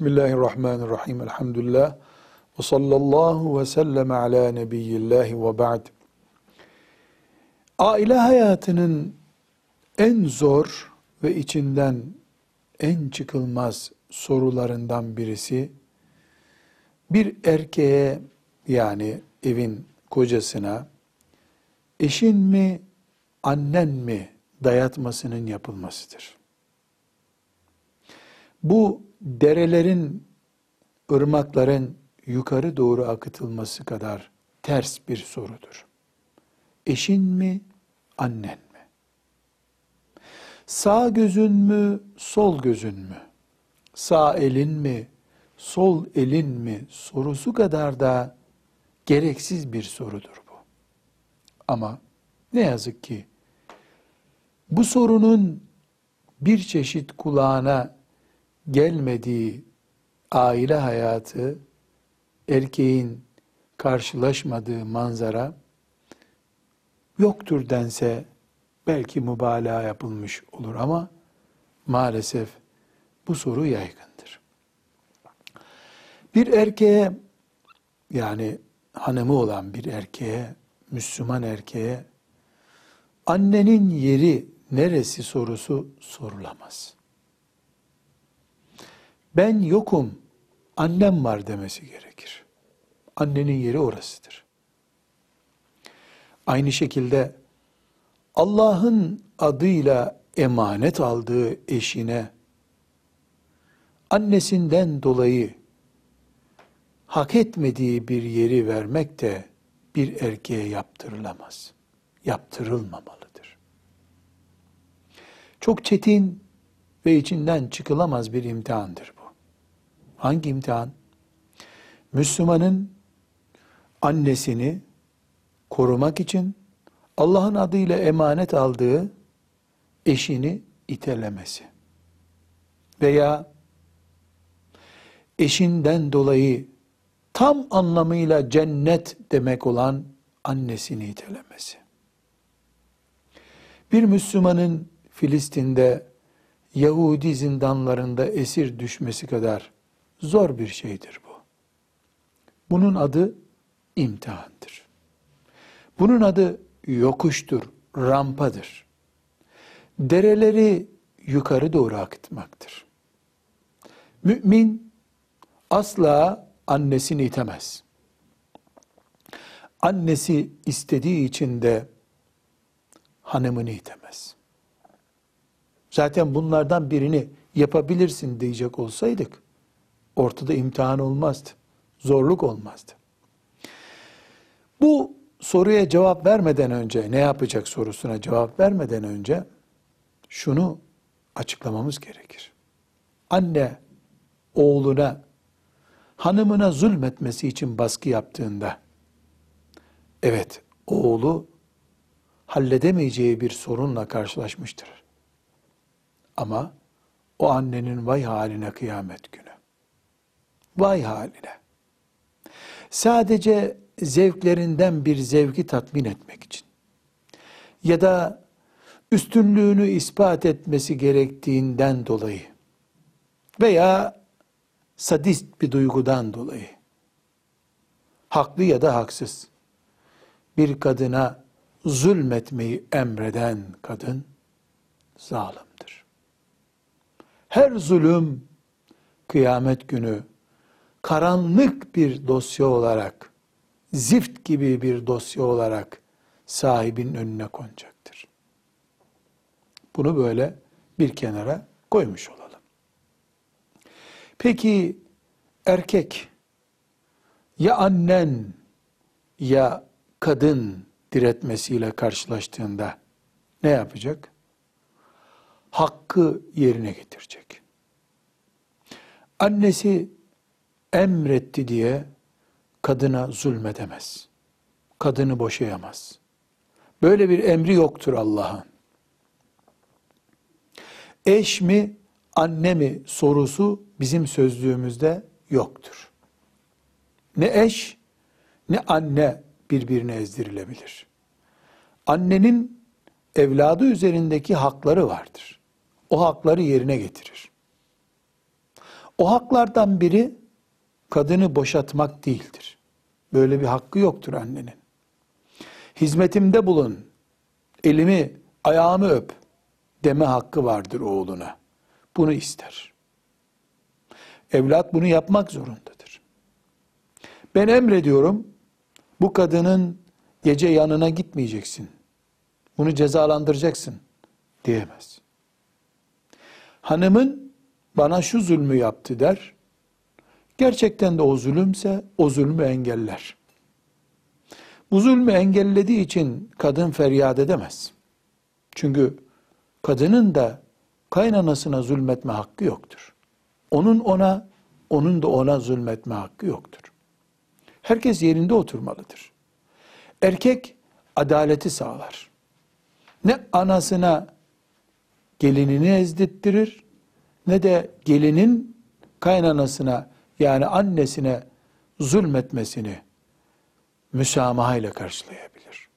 Bismillahirrahmanirrahim. Elhamdülillah. Ve sallallahu ve sellem ala nebiyyillahi ve ba'd. Aile hayatının en zor ve içinden en çıkılmaz sorularından birisi bir erkeğe yani evin kocasına eşin mi annen mi dayatmasının yapılmasıdır. Bu derelerin, ırmakların yukarı doğru akıtılması kadar ters bir sorudur. Eşin mi, annen mi? Sağ gözün mü, sol gözün mü? Sağ elin mi, sol elin mi sorusu kadar da gereksiz bir sorudur bu. Ama ne yazık ki bu sorunun bir çeşit kulağına gelmediği aile hayatı, erkeğin karşılaşmadığı manzara yoktur dense belki mübalağa yapılmış olur ama maalesef bu soru yaygındır. Bir erkeğe yani hanımı olan bir erkeğe, Müslüman erkeğe annenin yeri neresi sorusu sorulamaz ben yokum, annem var demesi gerekir. Annenin yeri orasıdır. Aynı şekilde Allah'ın adıyla emanet aldığı eşine annesinden dolayı hak etmediği bir yeri vermek de bir erkeğe yaptırılamaz. Yaptırılmamalıdır. Çok çetin ve içinden çıkılamaz bir imtihandır bu. Hangi imtihan? Müslümanın annesini korumak için Allah'ın adıyla emanet aldığı eşini itelemesi. Veya eşinden dolayı tam anlamıyla cennet demek olan annesini itelemesi. Bir Müslümanın Filistin'de Yahudi zindanlarında esir düşmesi kadar Zor bir şeydir bu. Bunun adı imtihandır. Bunun adı yokuştur, rampadır. Dereleri yukarı doğru akıtmaktır. Mümin asla annesini itemez. Annesi istediği için de hanımını itemez. Zaten bunlardan birini yapabilirsin diyecek olsaydık, ortada imtihan olmazdı. Zorluk olmazdı. Bu soruya cevap vermeden önce, ne yapacak sorusuna cevap vermeden önce şunu açıklamamız gerekir. Anne oğluna, hanımına zulmetmesi için baskı yaptığında, evet oğlu halledemeyeceği bir sorunla karşılaşmıştır. Ama o annenin vay haline kıyamet günü. Vay haline. Sadece zevklerinden bir zevki tatmin etmek için ya da üstünlüğünü ispat etmesi gerektiğinden dolayı veya sadist bir duygudan dolayı haklı ya da haksız bir kadına zulmetmeyi emreden kadın zalimdir. Her zulüm kıyamet günü karanlık bir dosya olarak, zift gibi bir dosya olarak sahibin önüne konacaktır. Bunu böyle bir kenara koymuş olalım. Peki erkek ya annen ya kadın diretmesiyle karşılaştığında ne yapacak? Hakkı yerine getirecek. Annesi emretti diye kadına zulmedemez. Kadını boşayamaz. Böyle bir emri yoktur Allah'ın. Eş mi, anne mi sorusu bizim sözlüğümüzde yoktur. Ne eş, ne anne birbirine ezdirilebilir. Annenin evladı üzerindeki hakları vardır. O hakları yerine getirir. O haklardan biri kadını boşatmak değildir. Böyle bir hakkı yoktur annenin. Hizmetimde bulun, elimi, ayağımı öp deme hakkı vardır oğluna. Bunu ister. Evlat bunu yapmak zorundadır. Ben emrediyorum, bu kadının gece yanına gitmeyeceksin. Bunu cezalandıracaksın diyemez. Hanımın bana şu zulmü yaptı der. Gerçekten de o zulümse o zulmü engeller. Bu zulmü engellediği için kadın feryat edemez. Çünkü kadının da kaynanasına zulmetme hakkı yoktur. Onun ona, onun da ona zulmetme hakkı yoktur. Herkes yerinde oturmalıdır. Erkek adaleti sağlar. Ne anasına gelinini ezdirttirir ne de gelinin kaynanasına yani annesine zulmetmesini müsamaha ile karşılayabilir.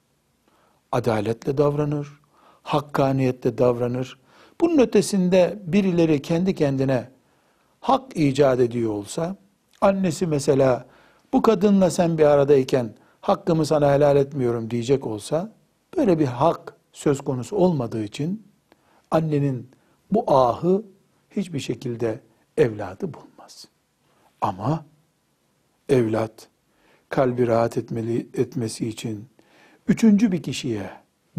Adaletle davranır, hakkaniyetle davranır. Bunun ötesinde birileri kendi kendine hak icat ediyor olsa, annesi mesela bu kadınla sen bir aradayken hakkımı sana helal etmiyorum diyecek olsa, böyle bir hak söz konusu olmadığı için annenin bu ahı hiçbir şekilde evladı bulmaz. Ama evlat kalbi rahat etmeli, etmesi için üçüncü bir kişiye,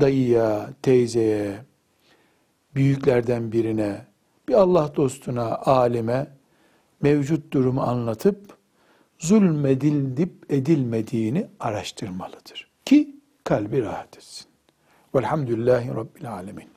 dayıya, teyzeye, büyüklerden birine, bir Allah dostuna, alime mevcut durumu anlatıp zulmedilip edilmediğini araştırmalıdır. Ki kalbi rahat etsin. Velhamdülillahi Rabbil Alemin.